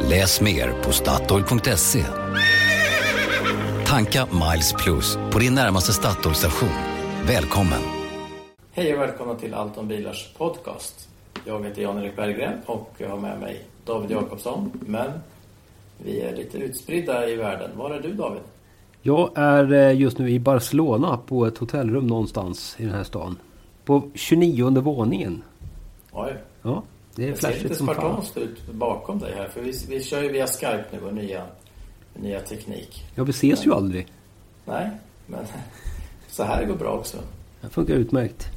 Läs mer på Statoil.se. Tanka Miles Plus på din närmaste Statoil-station. Välkommen! Hej och välkomna till Allt om bilars podcast. Jag heter Jan-Erik Berggren och jag har med mig David Jakobsson. Men vi är lite utspridda i världen. Var är du David? Jag är eh, just nu i Barcelona på ett hotellrum någonstans i den här stan. På 29 våningen. Oj. Ja, det är Det ser flashigt lite som fan. spartanskt ut bakom dig här. För vi, vi kör ju via Skype nu, vår nya, nya teknik. Ja, vi ses ju aldrig. Nej, men så här går bra också. Det funkar utmärkt.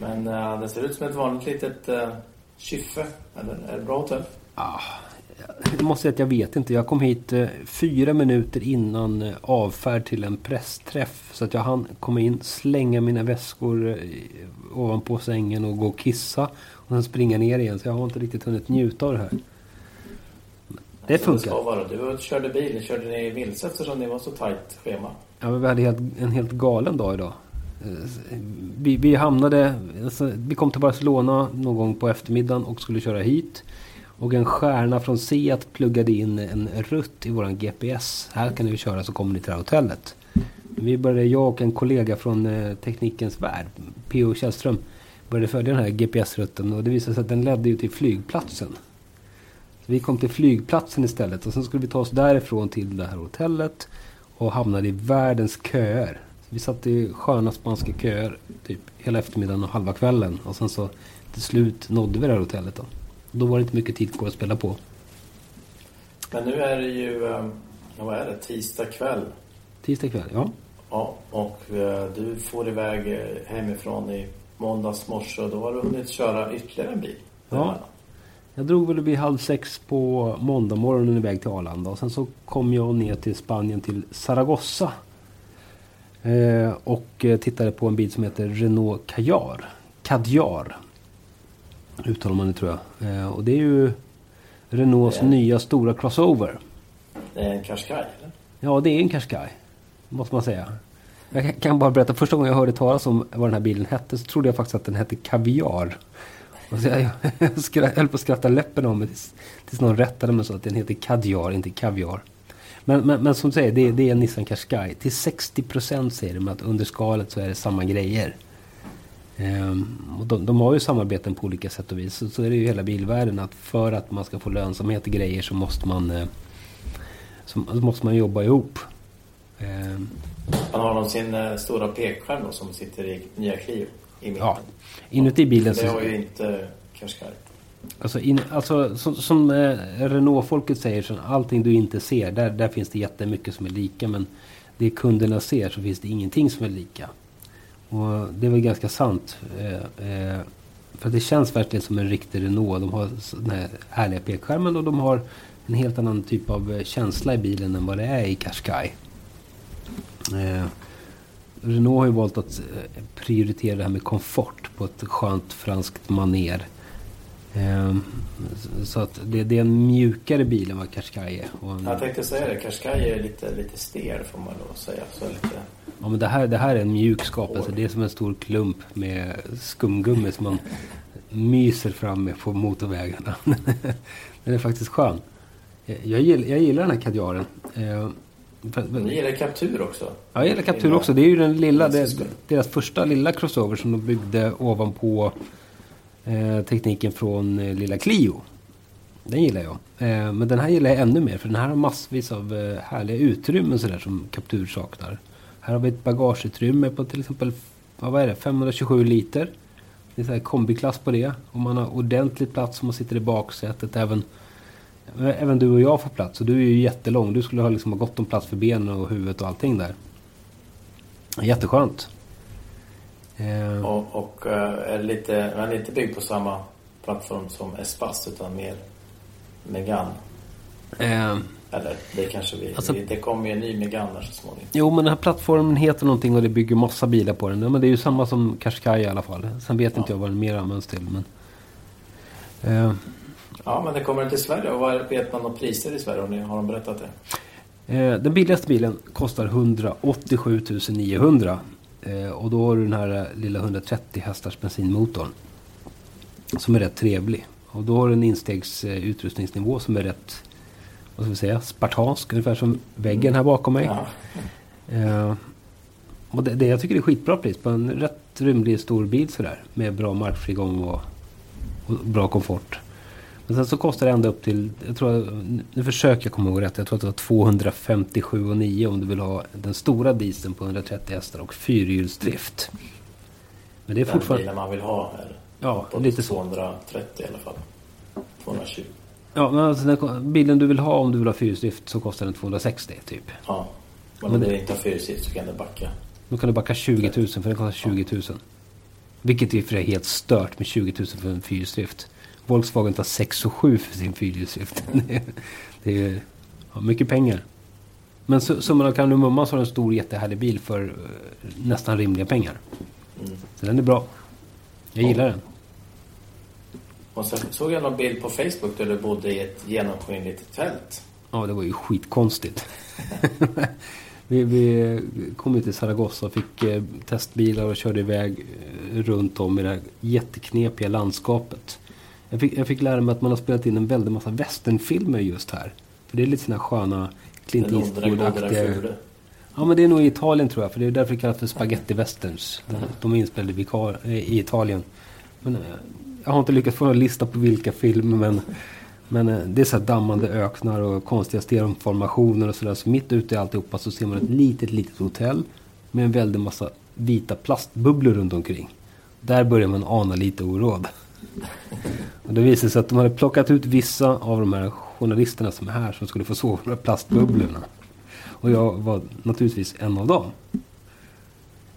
Men eh, det ser ut som ett vanligt litet uh, kyffe. Eller är det bra hotell? Jag måste säga att jag vet inte. Jag kom hit eh, fyra minuter innan eh, avfärd till en pressträff. Så att jag hann komma in, slänga mina väskor eh, ovanpå sängen och gå och kissa. Och sen springa ner igen. Så jag har inte riktigt hunnit njuta av det här. Det funkar. vara. Du körde bil, ni körde ner vilse eftersom det var så tajt schema. Ja, vi hade helt, en helt galen dag idag. Eh, Vi, vi hamnade... Alltså, vi kom till Barcelona någon gång på eftermiddagen och skulle köra hit. Och en stjärna från Seat pluggade in en rutt i våran GPS. Här kan ni köra så kommer ni till det här hotellet. Vi började, jag och en kollega från eh, Teknikens Värld, P.O. Källström, började följa den här GPS-rutten och det visade sig att den ledde ju till flygplatsen. Så vi kom till flygplatsen istället och sen skulle vi ta oss därifrån till det här hotellet och hamnade i världens köer. Så vi satt i sköna spanska köer typ hela eftermiddagen och halva kvällen och sen så till slut nådde vi det här hotellet då. Då var det inte mycket tid kvar att spela på. Men nu är det ju, eh, vad är det, tisdag kväll. Tisdag kväll, ja. Ja, och eh, du får iväg eh, hemifrån i måndags morse och då har du hunnit köra ytterligare en bil. Ja. Jag drog väl vid halv sex på måndag morgonen iväg till Arlanda. Och sen så kom jag ner till Spanien till Zaragoza. Eh, och eh, tittade på en bil som heter Renault Kadjar. Kadjar. Uttalar man det tror jag. Eh, och det är ju Renaults Det är- nya stora crossover. Det är en Qashqai, eller? Ja, det är en Qashqai. Måste man säga. Jag kan- bara berätta. Första gången jag hörde talas om vad den här bilen hette så trodde jag faktiskt att den hette Kaviar. Och så jag, jag skra- höll på att skratta läppen av mig tills, tills någon rättade mig så att den heter Kadjar, inte Kaviar. Men, men, men som du säger, det, är- det är en Nissan Qashqai. Till 60 procent säger de att under skalet så är det samma grejer. Ehm, och de, de har ju samarbeten på olika sätt och vis. Så, så är det ju hela bilvärlden att för att man ska få lönsamhet i grejer så måste man, eh, så, så måste man jobba ihop. Ehm, han har de sin eh, stora pekskärm då, som sitter i nya Clio i mitten. ja, inuti bilen Det har ju inte Qashqai. Alltså, in, alltså som, som eh, Renault-folket säger, så allting du inte ser, där, där finns det jättemycket som är lika. Men det kunderna ser så finns det ingenting som är lika. Och det väl ganska sant. Eh, eh, för det känns verkligen som en riktig Renault. De har den här härliga pekskärmen och de har en helt annan typ av eh, känsla i bilen än vad det är i Qashqai. Eh, Renault har ju valt att eh, prioritera det här med komfort på ett skönt franskt maner. Ehm, Så att det, det är en mjukare bil än vad Qashqai är. En, Jag tänkte säga det, Qashqai är lite, lite stel får man att säga. Så lite, ja, men det, här, det här är en mjuk skapelse. Det är som en stor klump med skumgummi som man myser fram med på motorvägarna. den är faktiskt skön. Jag gillar, jag gillar den här Kadjaren. Ni gillar Captur också? Ja, jag gillar Captur också. Det är ju den lilla, det, deras första lilla crossover som de byggde ovanpå eh, tekniken från eh, lilla Clio. Den gillar jag. Eh, men den här gillar jag ännu mer för den här har massvis av eh, härliga utrymmen sådär som Captur saknar. Här har vi ett bagageutrymme på till exempel vad är det, 527 liter. Det är så här kombiklass på det. Och man har ordentligt plats om man sitter i baksätet. Även, även du och jag får plats. Och du är ju jättelång. Du skulle ha liksom ha gott om plats för benen och huvudet och allting där. Jätteskönt. Eh, Och, och eh, är lite, men inte byggd på samma plattform som Espas utan mer Megane. Eh, Eller det kanske vi... Alltså- det kommer ju en ny Megane så småningom. Jo, men den här plattformen heter någonting och det bygger massa bilar på den. Ja, men det är ju samma som Qashqai i alla fall. Sen vet inte jag vad den mer används till. Men, eh, Ja, men det kommer den till Sverige. Och vad vet man om priser i Sverige? Har, ni, har de berättat det? eh, den billigaste bilen kostar 187 900. Eh, och då har du den här eh, lilla 130 hästars bensinmotorn. Som är rätt trevlig. Och då har du en instegs eh, som är rätt, vad ska vi säga, spartansk. Ungefär som väggen här bakom mig. Ja. Eh, och det, det, jag tycker det är skitbra pris på en rätt rymlig stor bil sådär. Med bra markfrigång och, och bra komfort. Men sen så kostar det ända upp till, jag tror, nu försöker jag komma ihåg rätt. Jag tror att det var 257,9 om du vill ha den stora dieseln på 130 hästar och fyrhjulsdrift. Men det är Den fortfarande... bilen man vill ha är Ja, på lite så. 230 i alla fall. 220. Ja, men alltså den bilen du vill ha om du vill ha fyrhjulsdrift så kostar den 260 typ. Ja. Men Men om det- du inte har fyrhjulsdrift så kan du backa. Då kan du backa 20 000 för den kostar 20 000. Vilket i och för sig är helt stört med 20 000 för en fyrhjulsdrift. Volkswagen tar 6 och 7 för sin fyrhjulsdrift. det är, det är ja, mycket pengar. Men su- summan av kardemumman så har en stor jättehärlig bil för eh, nästan rimliga pengar. Mm. Så den är bra. Jag gillar den. Och sen såg jag någon bild på Facebook där du bodde i ett genomskinligt tält. Ja, det var ju skitkonstigt. vi, vi kom ut till Zaragoza och fick eh, testbilar och körde iväg eh, runt om i det här jätteknepiga landskapet. Jag fick, jag fick lära mig att man har spelat in en väldig massa westernfilmer just här. För det är lite såna sköna Clint Eastwood-aktiga... Ja, men det är nog i Italien tror jag. För det är därför det kallas för spaghetti westerns. De, de är inspelade i eh, i Italien. Men eh, jag har inte lyckats få någon lista på vilka filmer. Men, men eh, det är så dammande öknar och konstiga stenformationer och sådär. Så mitt ute i alltihopa så ser man ett litet, litet hotell. Med en väldig massa vita plastbubblor runt omkring. Där börjar man ana lite oråd. Och det visade sig att de hade plockat ut vissa av de här journalisterna som är här som skulle få sova i de här plastbubblorna. Och jag var naturligtvis en av dem.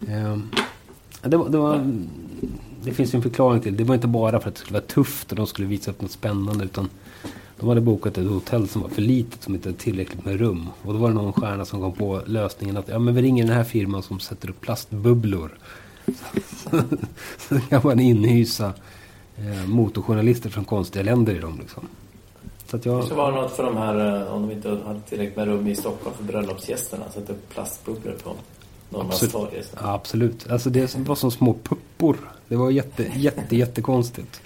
Ehm, det, var, det, var, det finns ju en förklaring till det. Det var inte bara för att det skulle vara tufft och de skulle visa upp något spännande. Utan de hade bokat ett hotell som var för litet, som inte hade tillräckligt med rum. Och då var det någon stjärna som kom på lösningen att ja, men vi ringer den här firman som sätter upp plastbubblor. Så kan man inhysa eh, motorjournalister från konstiga länder i dem. Liksom. Så att jag... Så var det något för de här, eh, om de inte hade tillräckligt med rum i Stockholm för bröllopsgästerna. Sätta upp plastbubblor på så. Ja, absolut. Alltså det var som små puppor. Det var jätte, jätte, jättekonstigt.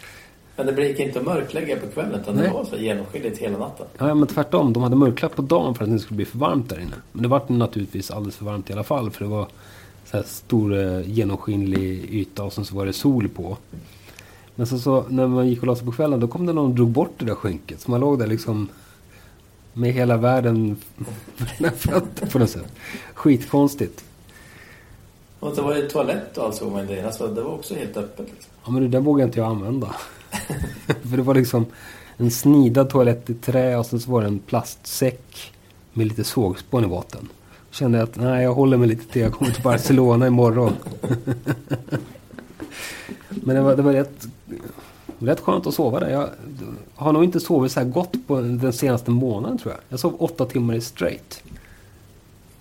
Men det gick inte att mörklägga på kvällen utan Nej. det var så genomskinligt hela natten. Ja, men tvärtom. De hade mörklat på dagen för att det skulle bli för varmt där inne. Men det var naturligtvis alldeles för varmt i alla fall. För det var så här stor eh, genomskinlig yta och sen så var det sol på. Men så, så när man gick och la sig på kvällen då kom det någon och drog bort det där skynket. Så man låg där liksom med hela världen för sina fötter på något sätt. Skitkonstigt. Och det var ju toalett och allt såg man det. Alltså, det var också helt öppet. Liksom. Ja men det där vågar inte jag använda. För det var liksom en snidad toalett i trä och sen så var det en plastsäck med lite sågspån i botten. Kände jag att nej jag håller mig lite till, jag kommer till Barcelona imorgon. men det var, det var rätt, rätt skönt att sova där. Jag har nog inte sovit så här gott på den senaste månaden tror jag. Jag sov åtta timmar i straight.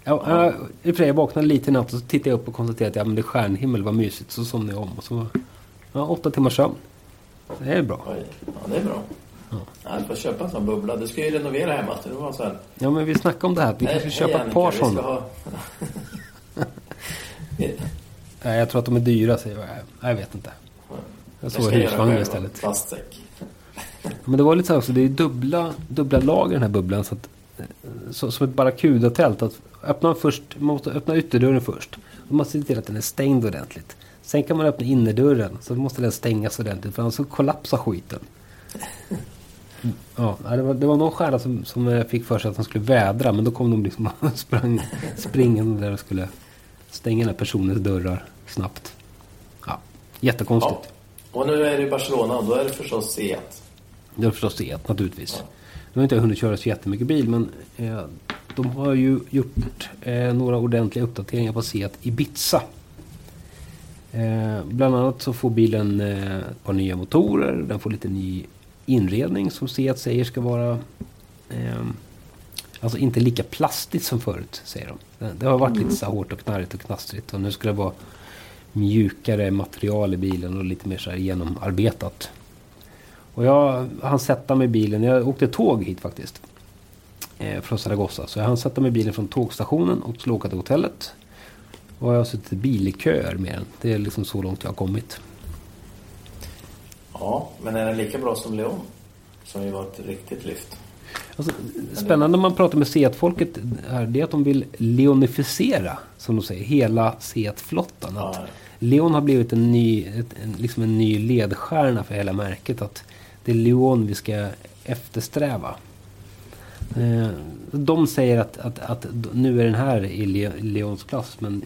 Jag, jag, I och för sig, jag vaknade lite i natt och så tittade jag upp och konstaterade att ja, men det är stjärnhimmel, vad mysigt. Så somnade jag om. Och så ja, åtta timmars sömn. Det är bra. Oj. Ja, det är bra. Ja. Ja, jag får köpa en sån bubbla. Du ska ju renovera hemma. Så det var så här. Ja, men vi snackade om det här. Vi kanske ska köpa ett par sådana. Nej, jag tror att de är dyra, säger jag. Nej, Jag vet inte. Jag såg husvagn istället. Plastsäck. Men det var lite så här också, det är dubbla, dubbla lager i den här bubblan. Så att, eh, så, som ett barracudatält. Att öppna först, man måste öppna ytterdörren först. Man måste se till att den är stängd ordentligt. Sen kan man öppna innerdörren. Så måste den stängas ordentligt för annars så kollapsar skiten. Mm, Ja, det var, det var någon stjärna som, som fick för sig att han skulle vädra. Men då kom de liksom och sprang springande där och skulle stänga den här personens dörrar snabbt. Ja, jättekonstigt. Ja. Och nu är det i Barcelona då är det förstås Seat. Det är förstås Seat naturligtvis. Nu har inte jag hunnit köra så jättemycket bil men eh, de har ju gjort eh, några ordentliga uppdateringar på Seat Ibiza. Eh, bland annat så får bilen eh, ett par nya motorer. Den får lite ny inredning som Seat säger ska vara eh, Alltså inte lika plastigt som förut, säger de. Det, har varit lite så hårt och knarrigt och knastrigt. Och nu ska det vara mjukare material i bilen och lite mer så här genomarbetat. Och jag hann sätta mig i bilen. Jag åkte tåg hit faktiskt. Eh, från Zaragoza. Så jag hann sätta mig i bilen från tågstationen och skulle åka till hotellet. Och jag har suttit i bilköer med den. Det är liksom så långt jag har kommit. Ja, men är den lika bra som Leon? Som ju var ett riktigt lyft. Alltså, spännande när man pratar med Seat-folket här. Det är att de vill leonificera, som de säger, hela Seat-flottan. Ja, Leon har blivit en ny, en, liksom en ny ledstjärna för hela märket. Att det är Leon vi ska eftersträva. Eh, de säger att, att, att nu är den här i Le, Leons klass. Men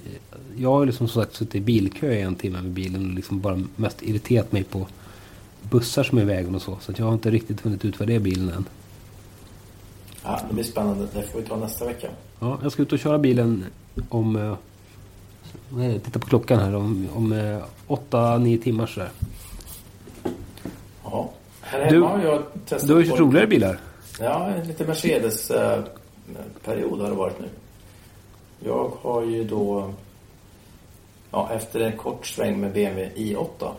jag har liksom som sagt suttit i bilkö i en timme med bilen och liksom bara mest irriterat mig på bussar som är i vägen och så. Så att jag har inte riktigt funnit ut vad det är bilen än. Ja, det blir spännande. Det får vi ta nästa vecka. Ja, jag ska ut och köra bilen om... eh, är det? Titta på klockan här. Om, om eh, 8-9 timmar sådär. Ja. Här Du- hemma har jag testat Du har ju kört roligare bilar. Ja, en lite Mercedes-period har det varit nu. Jag har ju då, ja, efter en kort sväng med BMW i8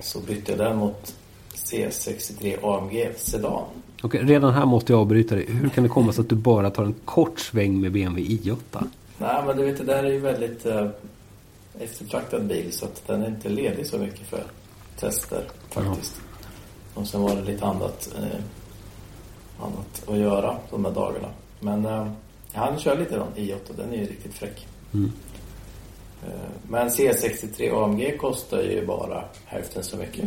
så bytte jag den mot C63 AMG Sedan. Okej, redan här måste jag avbryta dig. Hur kan det komma sig att du bara tar en kort sväng med BMW i8? Nej, men du vet, det där är ju väldigt eh, eftertraktad bil så att den är inte ledig så mycket för tester faktiskt. Och sen var det lite annat, eh, annat att göra de där dagarna. Men eh, jag hann köra lite då, i8, den är ju riktigt fräck. Mm. Eh, men C63 AMG kostar ju bara hälften så mycket.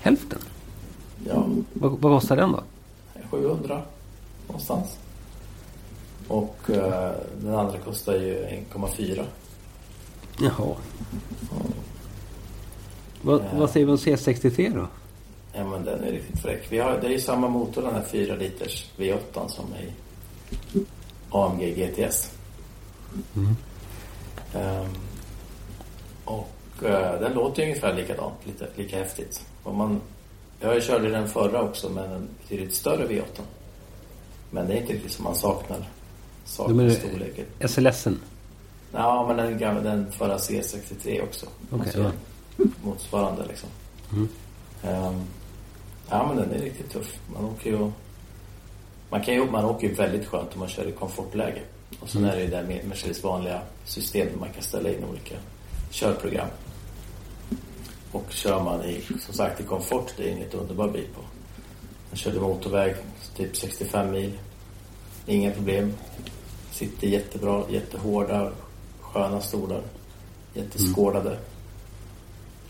Hälften? Ja, Vad, vad kostar den då? 700 någonstans. Och eh, den andra kostar ju 1,4. Jaha. Vad, vad säger vi om C63 då? Ja men den är riktigt fräck. Vi har, det är ju samma motor den här 4 liters V8 som i AMG GTS. Ehm, och eh, den låter ju ungefär likadant, lite, lika häftigt. Och man, jag körde den förra också med en betydligt större V8. Men det är inte riktigt som man saknar. Du Saknar menar storleken. SLSen? Ja, men den, gamla, den förra C63 också. Okej, Alltså, ja. Motsvarande liksom. Mm. Ehm, ja, men den är riktigt tuff. Man åker ju... Man, kan ju, man åker ju väldigt skönt om man kör i komfortläge. Och sen Mm. är det ju det Mercedes vanliga system där man kan ställa in olika körprogram. Och kör man i, som sagt, i komfort, det är inget underbar bil på. Jag körde motorväg, typ 65 mil. Inga problem. Sitter jättebra, jättehårda, sköna stolar. Jätteskådade.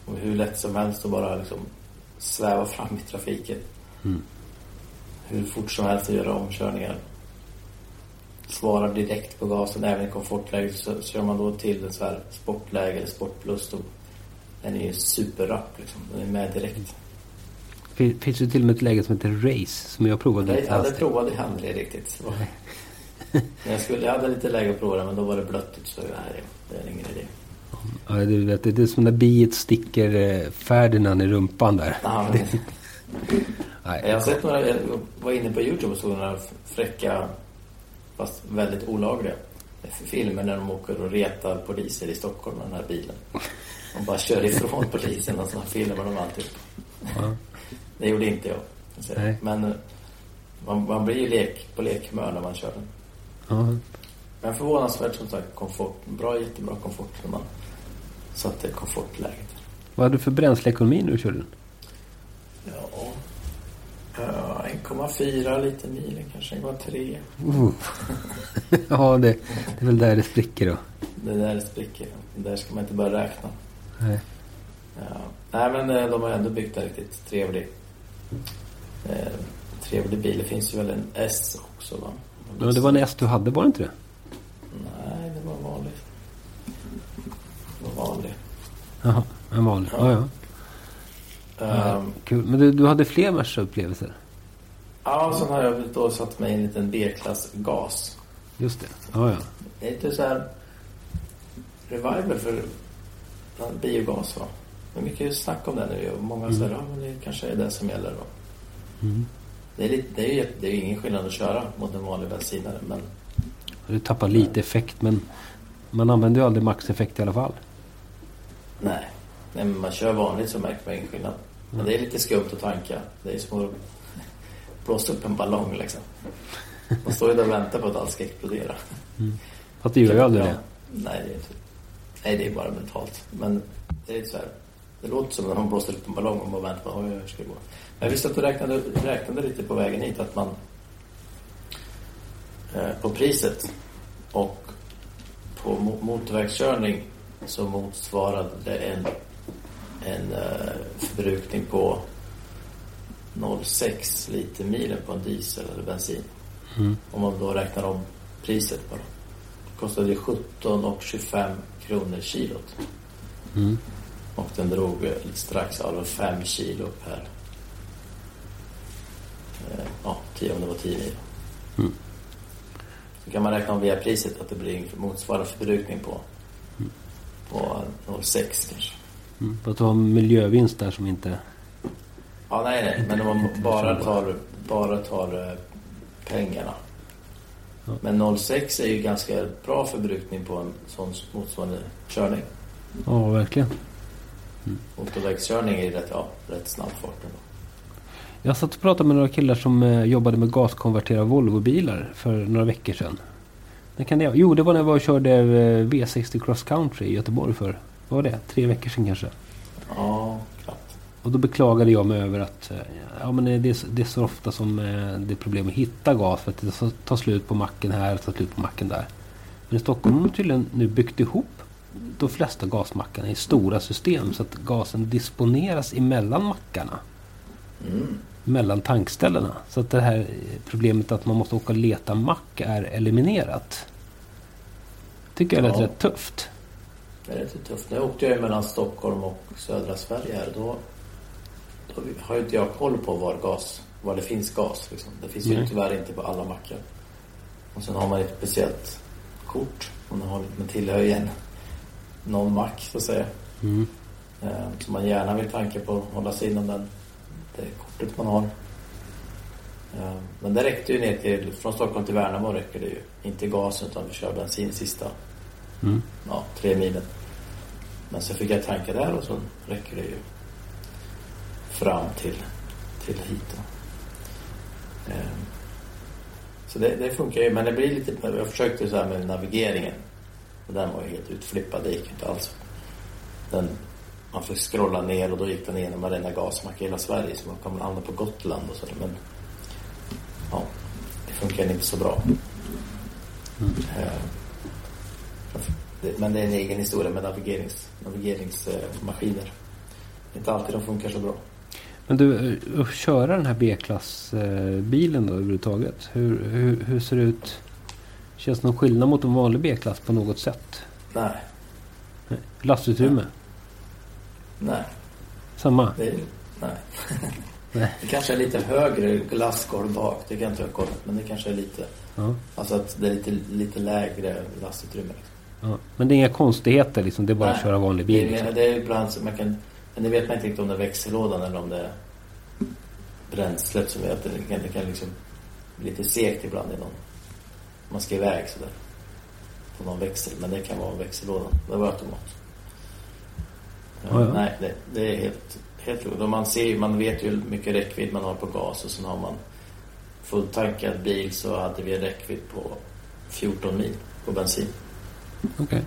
Och hur lätt som helst att bara liksom sväva fram i trafiken. Mm. Hur fort som helst att göra omkörningar. Svarar direkt på gasen, även i komfortläge. Så kör man då till en så här sportläge eller sportplus då den är ju superrapp liksom. Den är med direkt. Fin- Finns det till och med ett läge som heter Race som jag provade Det, lite ja, det jag aldrig riktigt. Jag, skulle, jag hade lite läge att prova det men då var det blött så nej, det är ingen idé. Ja, du vet, det är som när biet sticker eh, Ferdinand i rumpan där. Ja, Nej, Jag har sett några, jag var inne på Youtube och såg några fräcka, fast väldigt olagliga filmer när de åker och retar poliser i Stockholm med den här bilen. De bara kör ifrån polisen och så filmar de alltid. Ja. Det gjorde inte jag. Men eh, man, man blir ju lek, på lekhumör när man kör den. Ja. Men förvånansvärt som sagt komfort. Bra, jättebra komfort när man satte komfortläget. Vad hade du för bränsleekonomi när du körde den? Ja, ja 1,4 liter milen kanske, 1,3. Uh. ja, det, det är väl där det spricker då. Det där spricker. Det där ska man inte börja räkna. Nej. Ja. Nej, men eh, de har ändå byggt en riktigt trevlig, eh, trevlig bil. Det finns ju väl en S också, va? Ja, det var en S du hade, var det inte det? Nej, det var vanlig. Det var vanlig. Jaha, en vanlig. Ja, ja. Ehm, Kul. Men du, du hade fler Merca-upplevelser? ja, sen har jag då satt mig i en liten B-klass gas. Just det. Ja, ja. Det är lite så här revival för ja, biogas, va? Det är mycket snack om det nu och många säger ja, men det kanske är det som gäller då. Mm. Det är, lite, det, är ju, det är ingen skillnad att köra mot en vanlig bensinare. Men Du tappar lite effekt men man använder ju aldrig maxeffekt i alla fall. nej, nej men man kör vanligt så märker man ingen skillnad. Men det är lite skumt att tanka. Det är som att blåsa upp en ballong liksom. Man står ju där och väntar på att allt ska explodera. Fast det gör ju aldrig Ja. det. Nej, det är inte. Nej, det är bara mentalt. Men det är så här. Det låter som när man blåser upp en ballong och man väntar på hur ska det gå. Men jag visste att du räknade, räknade lite på vägen hit att man eh, på priset och på mo- motorvägskörning så motsvarade det en, en eh, förbrukning på 0,6 liter milen på en diesel eller bensin. Om man då räknar om priset bara. Det kostade 17,25 kronor kilot. Mm. Och den drog strax över 5 kilo per... Eh, ja, 10 om det var 10 mil. Mm. Så kan man räkna om via priset att det blir motsvarande förbrukning på, på 0,6 kanske. Mm. Fast du har miljövinst där som inte... Ja, nej, nej. Men om man bara tar, bara tar eh, pengarna. Men 0,6 är ju ganska bra förbrukning på en sån motsvarande körning. Ja, verkligen. Motorvägskörning är ju rätt, ja, rätt snabb fart ändå. Jag satt och pratade med några killar som eh, jobbade med gaskonvertera Volvobilar för några veckor sedan. När kan det Jo, det var när jag var och körde eh, V60 Cross Country i Göteborg för, vad var det? Tre veckor sedan kanske. Ja. Och då beklagade jag mig över att eh, ja, men det, är, så- det är så ofta som eh, det är problem att hitta gas. För att det tar slut på macken här och tar slut på macken där. Men i Stockholm har de tydligen nu byggt ihop de flesta gasmackarna i stora system. Så att gasen disponeras emellan mackarna. Mm. Mellan tankställena. Så att det här problemet att man måste åka och leta mack är eliminerat. Tycker jag lät Ja. rätt tufft. Det är lite tufft. Nu åkte jag mellan Stockholm och södra Sverige här. Då, då har ju inte jag koll på var, gas, var det finns gas. Liksom. Det finns ju Nej. tyvärr inte på alla mackar. Och sen har man ett speciellt kort. Man, har, man tillhör ju en, någon mack så att säga. Mm. Eh, som man gärna vill tanka på. Hålla sig inom den, det kortet man har. Eh, men det räckte ju ner till, från Stockholm till Värnamo räcker det ju. Inte gasen utan vi kör bensin sista Mm. ja, tre milen. Men så fick jag tanka där och så räcker det ju fram till, till hit. Ehm, Så det, det funkar ju, men det blir lite... Jag försökte så här med navigeringen. Och den var ju helt utflippad, det gick inte alls. Den, man fick scrolla ner och då gick den igenom varenda gasmack i hela Sverige så man kom hamna på Gotland och sådär. Men ja, det funkar inte så bra. Ehm, det, men det är en egen historia med navigerings, navigeringsmaskiner. Är inte alltid de funkar så bra. Men du, eh, att köra den här B-klassbilen då överhuvudtaget. Hur, hur, hur ser det ut? Känns det någon skillnad mot en vanlig B-klass på något sätt? Nej, Nej. Lastutrymme? nej, Samma? det nej. Nej. Det kanske är lite högre lastgolv bak, det kan jag inte ha kollat. Men det kanske är lite, Ja. alltså att det är lite, lite lägre lastutrymme. Liksom. ja. Men det är inga konstigheter liksom? Det är bara att Nej. köra vanlig Det bil? är, Liksom. det är ibland så man kan, men det vet man inte riktigt om det är växellådan eller om det är bränslet som gör att det kan, det kan liksom bli lite segt ibland i någon, man ska iväg sådär. På någon växel, men det kan vara växellådan. Det var automat. Ja, ja. Nej, det, det är helt, helt roligt. Och man ser man vet ju hur mycket räckvidd man har på gas och sen har man fulltankad bil så hade vi en räckvidd på 14 mil på bensin. Okej.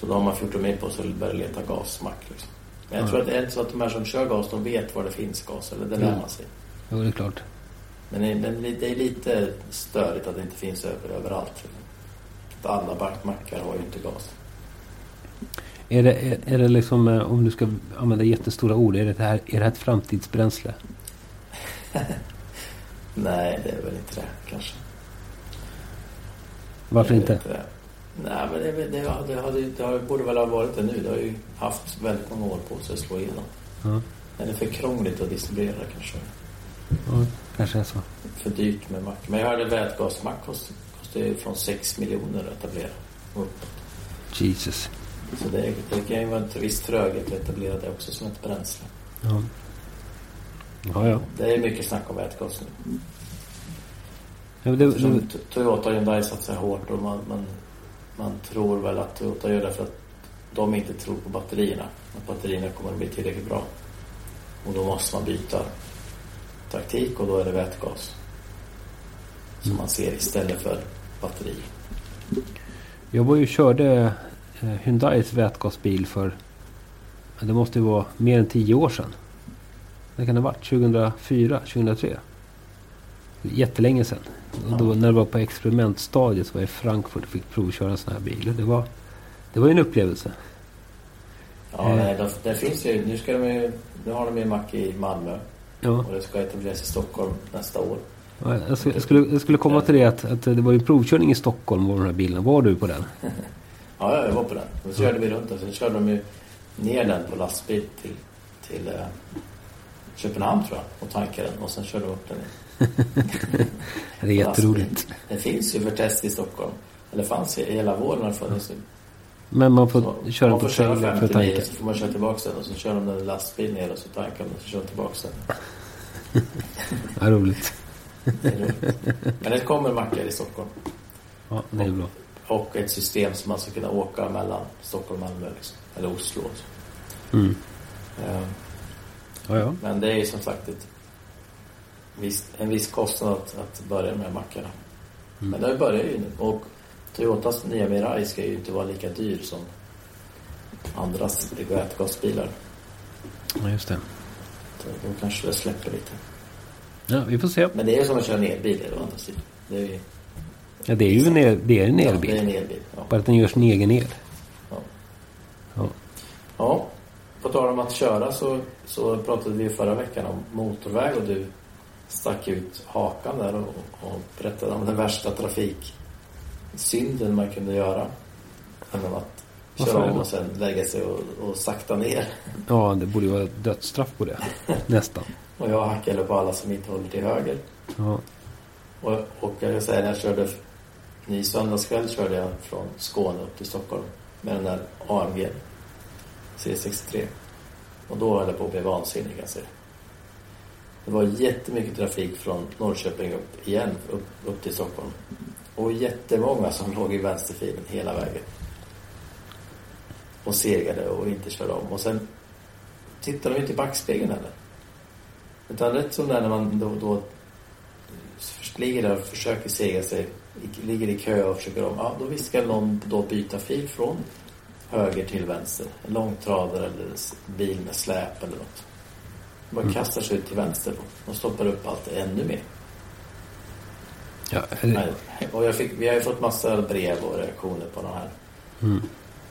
Så då har man 14 mil på sig att börja leta gasmack. Liksom. Men jag Ja. tror att det är inte så att de här som kör gas, de vet var det finns gas. Eller det lär man sig. Jo, det är klart. Men det är, det är lite störigt att det inte finns över, överallt. Att alla backmackar har ju inte gas. Är det, är, är det liksom, eh, om du ska använda jättestora ord, är det, här, är det här ett framtidsbränsle? Nej, det är väl inte det kanske. Varför inte? vet det. Nej, men det, det, det, har- det, har- borde väl ha varit det nu. Det har ju haft väldigt många år på sig att slå igenom. Ja, Men det är för krångligt att distribuera kanske. ja kanske är så. För dyrt med mack. Men jag hörde vätgasmack kostar, ju från 6 miljoner att etablera. uppåt. Jesus. Så det, det kan ju vara en viss tröghet att etablera det också som ett bränsle. Ja. Ja, ja. Det är mycket snack om vätgas nu. ja det, det, Toyota och Hyundai satsar hårt och man, man, man tror väl att Toyota gör det för att de inte tror på batterierna. Att batterierna kommer att bli tillräckligt bra. Och då måste man byta taktik och då är det vätgas. Som man ser istället för batteri. jag var ju och körde eh, Hyundais vätgasbil för... Det måste ju vara mer än tio år sedan. Det kan det ha varit 2004, 2003. Jättelänge sedan. Och då när det var på experimentstadiet så var jag i Frankfurt och fick provköra en sån här bil. Och det var, det var ju en upplevelse. Ja, Eh. nej, det, finns ju, nu, ska de ju, nu har de ju en mack i Malmö Ja, och det ska etableras i Stockholm nästa år. ja, jag, skulle, jag, skulle, jag skulle komma till det att, att det var ju provkörning i Stockholm av de här bilarna. Var du på den? Ja, ja, jag var på den. Då körde vi runt och sen körde de ju ner den på lastbil till, till eh, Köpenhamn tror jag och tankade den och sen körde de upp den. Det är på jätteroligt. Den finns ju för test i Stockholm. Eller fanns i hela våren har det funnits. Men man får Så köra man på får köra trailer för 50 mil så får man köra tillbaka den och så kör de den lastbil ner och så tankar de och så kör de tillbaka den. Ja, roligt. Det roligt. Men det kommer mackar i Stockholm. Ja, det är bra. Och ett system som man ska kunna åka mellan Stockholm och Malmö. Liksom. Eller Oslo. också. Mm. Eh, Ja, ja. Men det är ju som sagt ett visst, en viss kostnad att, att börja med mackarna. Mm. Men det börjar ju nu. Och Toyotas nya Mirai ska ju inte vara lika dyr som andras vätgasbilar. ja, just det. Så Då kanske det släpper lite. Ja, vi får se. Men det är ju som att köra en elbil å andra sidan. Det är ju Ja, det är ju en, el, det är en Ja, det är elbil. en elbil. Ja. Bara att den gör sin egen el. Ja. Ja. ja. På tal om att köra så, så pratade vi förra veckan om motorväg och du stack ut hakan där och, och berättade om den värsta trafiksynden man kunde göra. Genom att köra om och sen lägga sig och, och sakta ner. ja, det borde ju vara dödsstraff på det. Nästan. Och jag hackade på alla som inte håller till höger. Ja. Och, och jag kan säga när jag körde ny söndagskväll körde jag från Skåne upp till Stockholm med den där AMG C63. Och då höll jag på att bli vansinnig kan jag säga. Det var jättemycket trafik från Norrköping upp igen, upp, upp till Stockholm. Och jättemånga som låg i vänsterfilen hela vägen. Och segade och inte körde om. Och sen tittade de inte i backspegeln heller. Utan rätt som det är när man då, då ligger där och försöker sega sig, ligger i kö och försöker om, ja då visst ska någon då byta fil från höger till vänster. En långtradare eller en bil med släp eller något. Man Mm. kastar sig ut till vänster och stoppar upp allt ännu mer. Ja, Och jag fick, vi har ju fått massa brev och reaktioner på den här. mm.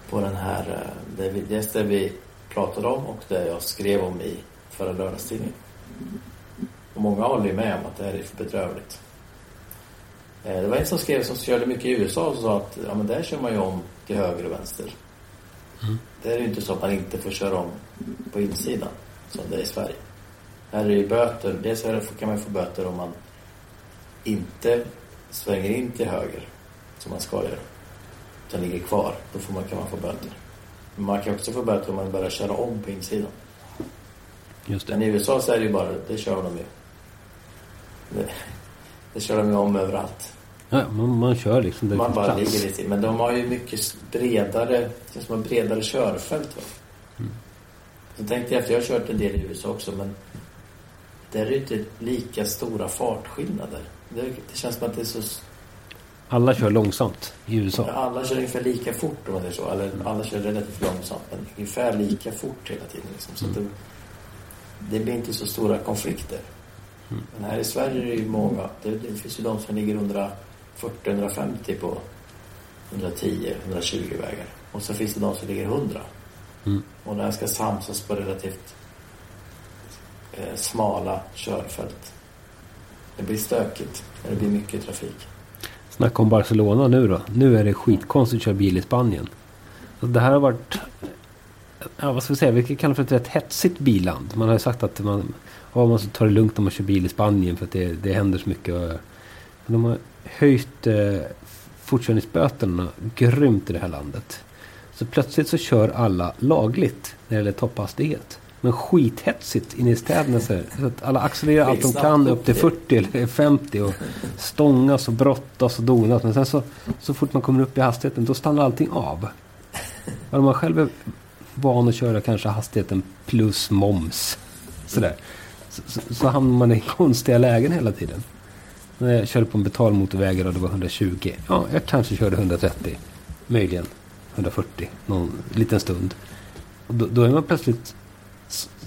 På den här, eh, det, vi, dels det vi pratade om och det jag skrev om i förra lördagstidningen. Och många håller ju med om att det här är för bedrövligt. Eh, Det var en som skrev som körde mycket i USA och sa att ja, men där kör man ju om till höger och vänster. Mm. Det är ju inte så att man inte får köra om på insidan som det är i Sverige. Här är det böter. Dels kan man få böter om man inte svänger in till höger som man ska göra. Utan ligger kvar. Då får man, kan man få böter. Men man kan också få böter om man börjar köra om på insidan. Just Men det. i USA så är det ju bara, det kör de ju. Det, det kör de ju om överallt. Ja, man, man kör liksom där det Man bara plats. ligger lite Men de har ju mycket bredare, det känns som bredare körfält va. Mm. Så tänkte jag, för jag har kört en del i USA också men där är det inte lika stora fartskillnader. Det, det känns som att det är så Alla kör långsamt i USA. Alla kör ungefär lika fort om man säger så. Eller alla kör relativt långsamt men ungefär lika fort hela tiden. Liksom. Så att det, det blir inte så stora konflikter. Men här i Sverige är det ju många. Det, det finns ju de som ligger 140-150 på 110-120 vägar. Och så finns det de som ligger 100. Mm. Och den ska samsas på relativt eh, smala körfält. Det blir stökigt. Det blir mycket trafik. Snacka om Barcelona nu då. Nu är det skitkonstigt att köra bil i Spanien. Så det här har varit... Ja, vad ska vi säga? Vi kan kalla det för ett rätt hetsigt billand. Man har ju sagt att man, ja, man ska ta det lugnt när man kör bil i Spanien för att det, det händer så mycket. Men de har höjt eh, fortkörningsböterna grymt i det här landet. Så plötsligt så kör alla lagligt när det gäller topphastighet. Men skithetsigt inne i städerna. Så, att alla accelererar allt de kan upp till 40 eller 50 och stångas och brottas och donas. Men sen så, så fort man kommer upp i hastigheten då stannar allting av. Och om man själv är van att köra kanske hastigheten plus moms. Sådär. Så, så, så hamnar man i konstiga lägen hela tiden. När jag körde på en betalmotorväg och det var 120. Ja, jag kanske körde 130. Möjligen 140 någon liten stund. Och då, då är man plötsligt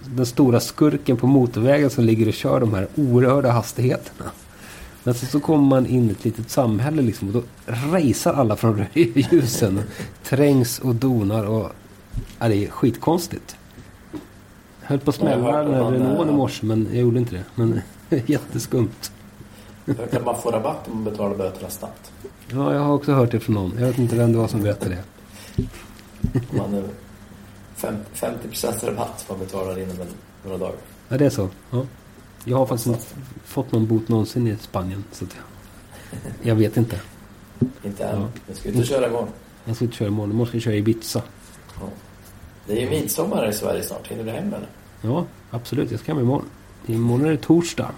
den stora skurken på motorvägen som ligger och kör de här oerhörda hastigheterna. Men så, så kommer man in i ett litet samhälle liksom och då racear alla från ljusen. Trängs och donar och... Ja, det är skitkonstigt. Jag höll på att smälla den här Renaulten i eh, morse men jag gjorde inte det. Men jätteskumt. Jag att man får rabatt om man betalar böterna snabbt. Ja, jag har också hört det från någon. Jag vet inte vem det var som berättade det. Man är fem- 50% rabatt om man betalar inom en, några dagar. Ja, det är så. Ja. Jag har faktiskt inte fått någon bot någonsin i Spanien. Så att jag, jag vet inte. Inte än. Ja. Jag ska ut och köra imorgon. Jag ska inte köra imorgon. Imorgon ska jag köra i Ibiza. Ja. Det är ju midsommar i Sverige snart. Hinner du hem eller? Ja, absolut. Jag ska hem imorgon. Imorgon är det torsdag.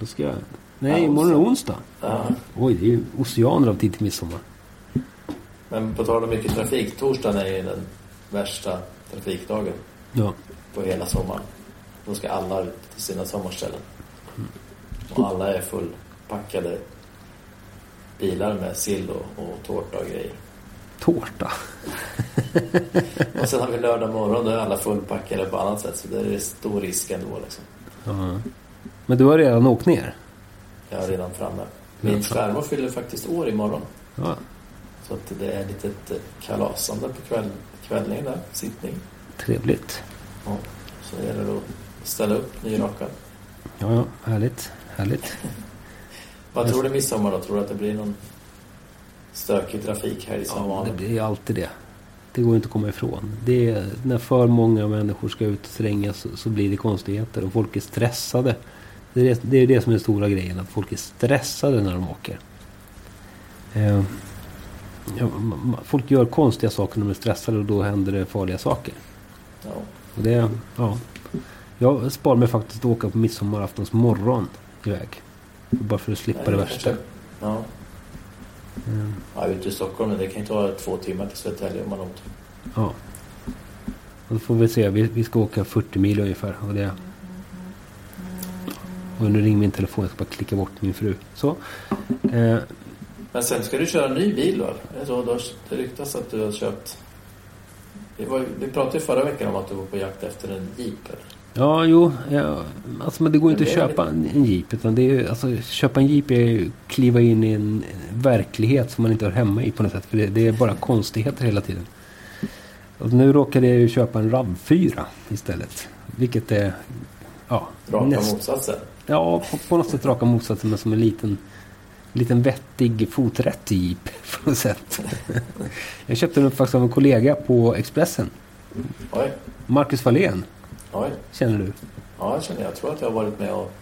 Då ska jag... Nej, Ja, imorgon är det onsdag. Ja. Oj, det är ju oceaner av tid till midsommar. Men på tal om mycket trafik. Torsdagen är ju den värsta trafikdagen Ja. på hela sommaren. Då ska alla ut till sina sommarställen. Och alla är fullpackade bilar med sill och, och tårta och grejer. Tårta. Och sen har vi lördag morgon, då är alla fullpackade på annat sätt. Så det är stor risk ändå liksom. Ja. Men du har redan åkt ner? Jag är redan framme. Min svärmor fyller faktiskt år imorgon. Ja. Så att det är lite ett eh, kalasande på kväll, kvällningen där, sittning. Trevligt. Ja, så gäller det att ställa upp nyrakad. Ja, ja. Härligt. Härligt. Vad tror du midsommar då? Tror du att det blir någon stökig trafikhelg som Ja, det blir alltid det. Det går inte att komma ifrån. Det är, när för många människor ska ut och slängas så, så blir det konstigheter och folk är stressade. Det är det, det är det som är den stora grejen, att folk är stressade när de åker. Eh, ja, folk gör konstiga saker när de är stressade och då händer det farliga saker. Ja. Och det, ja. Jag sparar mig faktiskt att åka på midsommaraftons morgon iväg. Bara för att slippa Nej, det kanske- värsta. Ja. Mm. ja, ute i Stockholm, men det kan ju ta två timmar till Södertälje om man otur. Ja. Och då får vi se. Vi, vi ska åka 40 mil ungefär. Och, det... och nu ringer min telefon. Jag ska bara klicka bort min fru. Så. Eh, Men sen ska du köra en ny bil då? Det så? Du har- Det ryktas att du har köpt... Vi, var, vi pratade ju förra veckan om att du var på jakt efter en Jeep. eller? ja, jo. Ja, alltså, men det går inte att Men det är köpa en, en jeep. Utan det är, alltså, köpa en jeep är ju att kliva in i en verklighet som man inte hör hemma i på något sätt. För det, det är bara konstigheter hela tiden. Och nu råkade jag ju köpa en RAV4 istället. Vilket är... Ja, Raka näst- motsatsen. Ja, på, på något sätt raka motsatsen men som en liten, liten vettig foträtt jeep på något sätt. Jag köpte den faktiskt av en kollega på Expressen. Oj, Marcus Fahlén, oj. känner du? Ja, jag känner. Jag tror att jag har varit med och,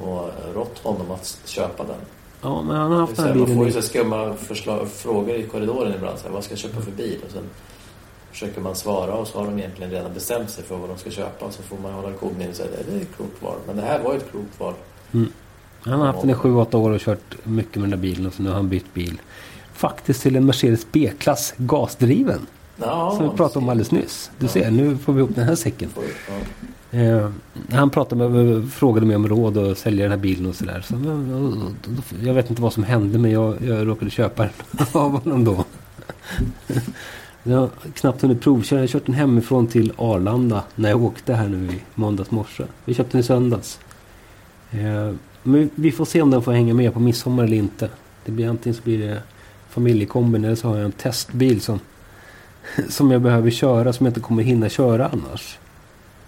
och rått honom att köpa den. Ja, men han har haft den här, här man får bilen ju så skumma förslag, frågor i korridoren ibland. Så här, vad ska jag köpa för bil? Och sen försöker man svara och så har de egentligen redan bestämt sig för vad de ska köpa. Så får man hålla kodningen och säga det är ett klokt val. Men det här var ju ett klokt val. Han har haft den i 7-8 år och kört mycket med den där bilen och så nu har han bytt bil. Faktiskt till en Mercedes B-klass gasdriven. Ja, Som vi pratade om alldeles nyss. Du ser, nu får vi ihop den här säcken. Eh, han pratade med, frågade mig om råd att sälja den här bilen och sådär. Så, och- och- och- jag vet inte vad som hände men jag, jag råkade köpa den av honom då. Jag har knappt hunnit provköra. Jag kört den hemifrån till Arlanda när jag åkte här nu i måndags morse. Vi köpte den i söndags. Eh, men vi får se om den får hänga med på midsommar eller inte. Det blir antingen så blir det familjekombin eller så har jag en testbil som, som jag behöver köra som jag inte kommer hinna köra annars.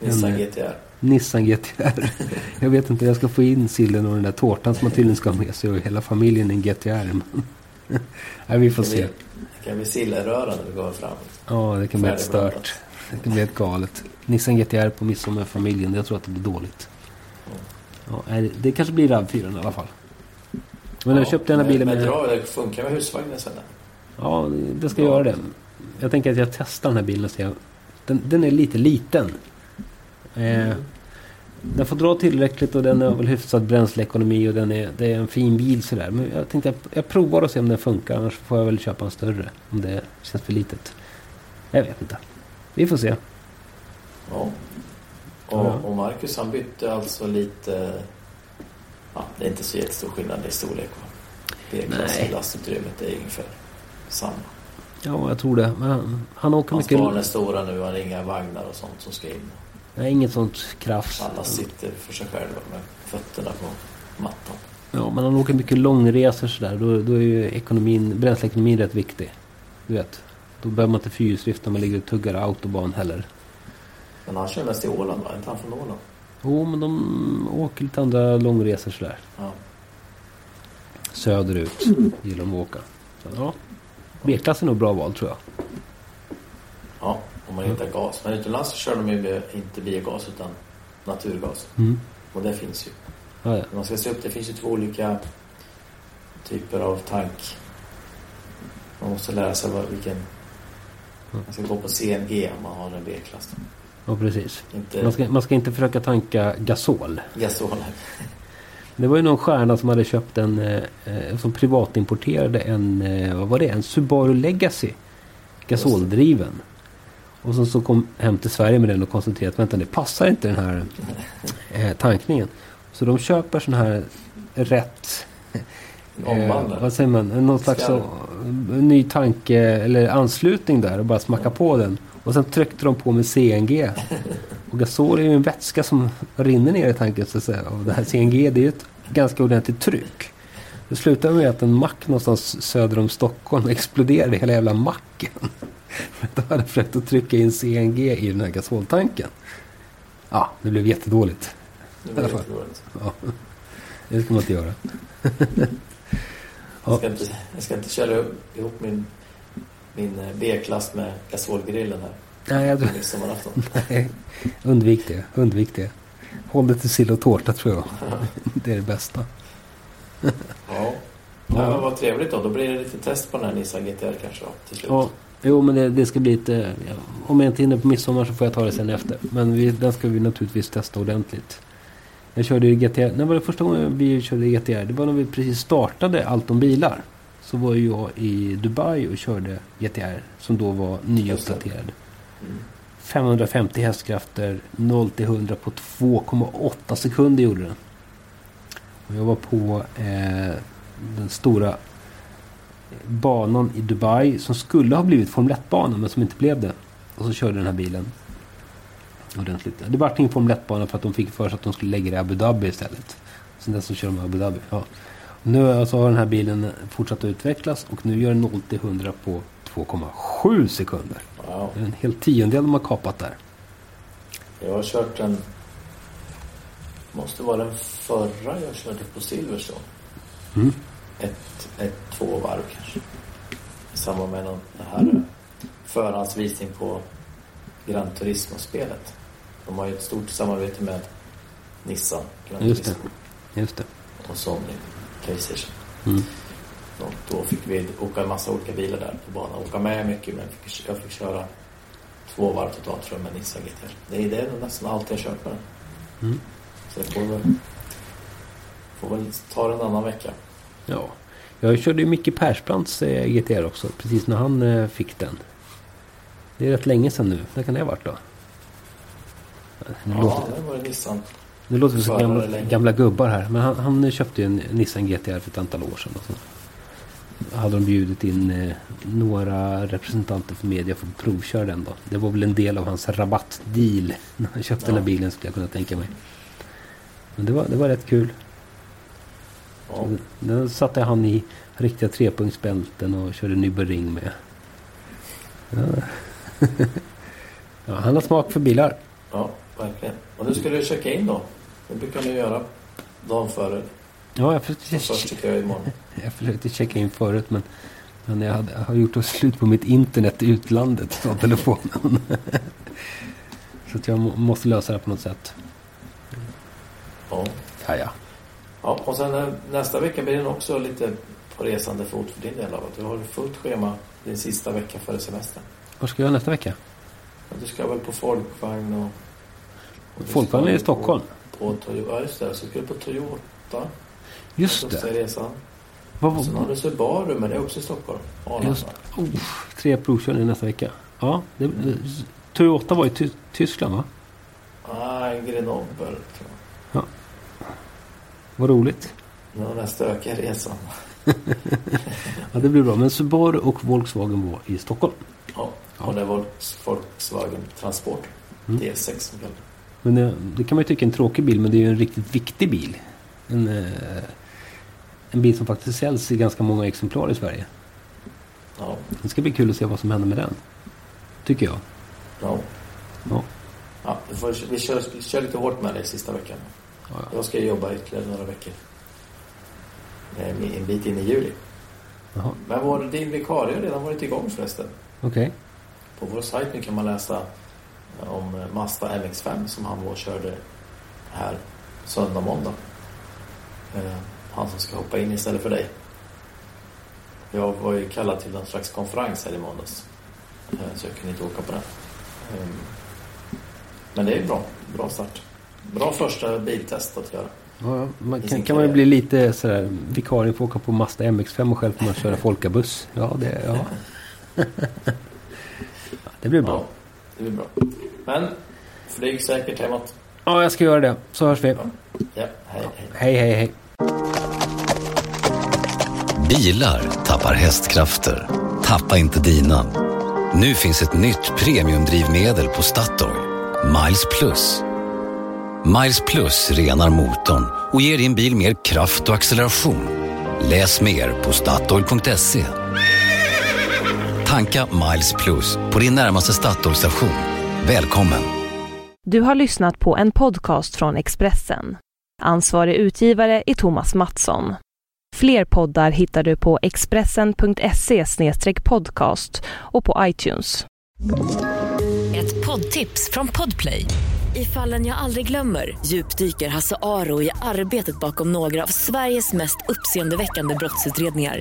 Nissan En- GTR. Nissan GTR. Jag vet inte, jag ska få in sillen och den där tårtan som man tydligen ska ha med sig och hela familjen i en GTR. Nej, vi får Det se. Det kan bli sillröra när vi går fram. Ja, det kan bli ett stört. Det kan bli ett galet. Nissan GTR på midsommar med familjen. Jag tror att det blir dåligt. Ja, det kanske blir RAV4 i alla fall. Men jag köpte den här bilen med... med... Dra, det funkar med husvagnen sen. Ja, det ska göra det. Jag tänker att jag testar den här bilen och ser. Den, den är lite liten. Eh, den får dra tillräckligt och den har väl hyfsad bränsleekonomi och den är, det är en fin bil sådär. Men jag tänkte att jag provar och ser om den funkar. Annars får jag väl köpa en större. Om det känns för litet. Jag vet inte. Vi får se. Ja. Och, och Marcus han bytte alltså lite... Ja, det är inte så jättestor skillnad i storlek. B-klass lastutrymmet är ungefär samma. Ja, jag tror det. Men han, han åker Hans mycket... barn är stora nu. Han har inga vagnar och sånt som ska in. Nej, inget sånt krafs. Alla sitter för sig själva med fötterna på mattan. Ja, men han åker mycket långresor sådär. Då, då är ju ekonomin, bränsleekonomin rätt viktig. Du vet. Då behöver man inte fyrhjulsdrift när man ligger och tuggar autobahn heller. Men han kör mest i Åland va? Inte han från Åland? Jo, men de åker lite andra långresor sådär. Ja. Söderut gillar de att åka. Så, ja. B-klass är nog bra val tror jag. Ja, om man hittar gas. Men utomlands så kör de ju inte biogas utan naturgas. Mm. Och det finns ju. Ja, ja. Man ska se upp, det finns ju två olika typer av tank. Man måste lära sig vad, vilken... Man ska gå på CNG om man har en B-klass. Ja, precis. Inte Man ska, man ska inte försöka tanka gasol. gasol. Det var ju någon stjärna som hade köpt en, eh, eh, som privatimporterade en, eh, vad var det, en Subaru Legacy. Gasoldriven. Och så, så kom hem till Sverige med den och konstaterade att vänta det passar inte den här eh, tankningen. Så de köper sån här rätt, eh, vad säger man, någon slags så, ny tanke eller anslutning där och bara smacka på den. Och sen tryckte de på med CNG. Och gasol är ju en vätska som rinner ner i tanken så att säga. Och det här CNG det är ju ett ganska ordentligt tryck. Det slutade med att en mack någonstans söder om Stockholm exploderade hela jävla macken. För att de hade försökt att trycka in CNG i den här gasoltanken. Ja, det blev jättedåligt. Det var jättedåligt. Ja. Det ska man inte göra. Jag ska inte, jag ska inte köra ihop min, min eh, B-klass med gasolgrillen här. Nej, tror, midsommarafton. nej, undvik det. Undvik det. Håll det till sill och tårta tror jag. Det är det bästa. Ja. ja. men vad trevligt då. Då blir det lite test på den här Nissan GTR kanske då, till slut. Ja, jo men det, det ska bli ett... eh, Ja, om jag inte hinner på midsommar så får jag ta det sen efter. Men vi, den ska vi naturligtvis testa ordentligt. Jag körde ju GTR. När var det första gången vi körde GTR? Det var när vi precis startade allt om bilar. Så var jag i Dubai och körde GTR. Som då var nyuppdaterad. 550 hästkrafter. 0 till 100 på 2,8 sekunder gjorde den. Och jag var på eh, den stora banan i Dubai som skulle ha blivit Formel 1-bana men som inte blev det. Och så körde den här bilen ordentligt. Det vart ingen Formel 1-bana för att de fick för sig att de skulle lägga det i Abu Dhabi istället. Sen dess så kör de Abu Dhabi. Ja. Nu alltså har den här bilen fortsatt att utvecklas och nu gör den 0 till 100 på 2,7 sekunder. Wow. Det är en hel tiondel de har kapat där. Jag har kört den... Måste vara den förra jag körde på Silverstone. Mm. Ett, ett, två varv kanske. I samband med någon, det här eh, förhandsvisning på Gran Turismo-spelet. De har ju ett stort samarbete med Nissan, Gran Just det. Just det. och Sony Playstation. Mm. Och då fick vi åka en massa olika bilar där på banan. Åka med mycket men jag fick köra två varv totalt tror jag med Nissan GTR. Det är, det är nästan allt jag kört med den. Mm. Så jag får väl, får väl ta det en annan vecka. Ja. Jag körde ju Micke Persbrandts eh, GTR också. Precis när han eh, fick den. Det är rätt länge sedan nu. När kan det ha varit då? Ja, låter, det var det Nissan. Nu låter vi som gamla, gamla gubbar här. Men han, han köpte ju en Nissan GTR för ett antal år sedan. Och så hade de bjudit in eh, några representanter för media för att provköra den då. Det var väl en del av hans rabattdeal. När han köpte den här Ja. bilen skulle jag kunna tänka mig. Men det var, det var rätt kul. Ja, Den satte han i riktiga trepunktsbälten och körde Nürburgring med. Ja. ja, han har smak för bilar. ja, verkligen. Och nu ska du checka in då. Det brukar ni göra dagen före. Ja, jag försökte, först tycker jag imorgon. jag försökte checka in förut men, men jag, hade, jag har gjort slut på mitt internet i utlandet från telefonen. Så att jag må, måste lösa det på något sätt. Ja. Ja, ja. ja, och sen eh, nästa vecka blir den också lite på resande fot för din del av att du har fullt schema din sista vecka före semestern. Vad ska jag göra nästa vecka? Men Du ska väl på folkvagn och Är i Stockholm. På, på, ja, just det. Så skulle du på Toyota. Just det. resan. Vad Och sen har var du Subaru, men det är också i Stockholm. Arlanda. Just, oh, tre provkörningar nästa vecka. Ja, det, Toyota var i Ty Tyskland va? Nej, Grenoble tror jag. Vad roligt. Det var den stökiga resan. Ja, det blir bra. Men Subaru och Volkswagen var i Stockholm. Ja. Ja. Och det var Volkswagen Transport. Mm. D6 som kallas. Men det, det kan man ju tycka är en tråkig bil, men det är ju en riktigt viktig bil. En, eh, en bil som faktiskt säljs i ganska många exemplar i Sverige. Ja. Det ska bli kul att se vad som händer med den. Tycker jag. Ja. Ja. ja vi, får, vi, kör, vi kör lite hårt med det sista veckan. Ja, ja. Jag ska jobba ytterligare några veckor. Eh, En bit in i juli. Jaha, Men vår, din vikarie har redan varit igång förresten. okej. På vår sajt nu kan man läsa om eh, Mazda MX-5 som han var och körde här söndag, måndag. Eh, Han som ska hoppa in istället för dig. Jag var ju kallad till någon slags konferens här i måndags. Eh, Så jag kunde inte åka på den. Eh, Men det är bra. Bra start. Bra första biltest att göra. Ja, man kan, kan man ju bli lite sådär, vikarien får åka på Mazda MX-5 och själv får man köra folkabuss. Ja, det. Ja, det blir bra. Ja, det blir bra. Men flyg säkert hemåt. Ja, jag ska göra det. Så hörs vi. Ja, hej hej. Hej, hej, hej. Bilar tappar hästkrafter. Tappa inte dina. Nu finns ett nytt premiumdrivmedel på Statoil. Miles Plus. Miles Plus renar motorn och ger din bil mer kraft och acceleration. Läs mer på Statoil.se. Tanka Miles Plus på din närmaste Statoil-station. Välkommen! Du har lyssnat på en podcast från Expressen. Ansvarig utgivare är Thomas Mattsson. Fler poddar hittar du på expressen.se podcast och på iTunes. Ett poddtips från Podplay. I fallen jag aldrig glömmer djupdyker Hasse Aro i arbetet bakom några av Sveriges mest uppseendeväckande brottsutredningar.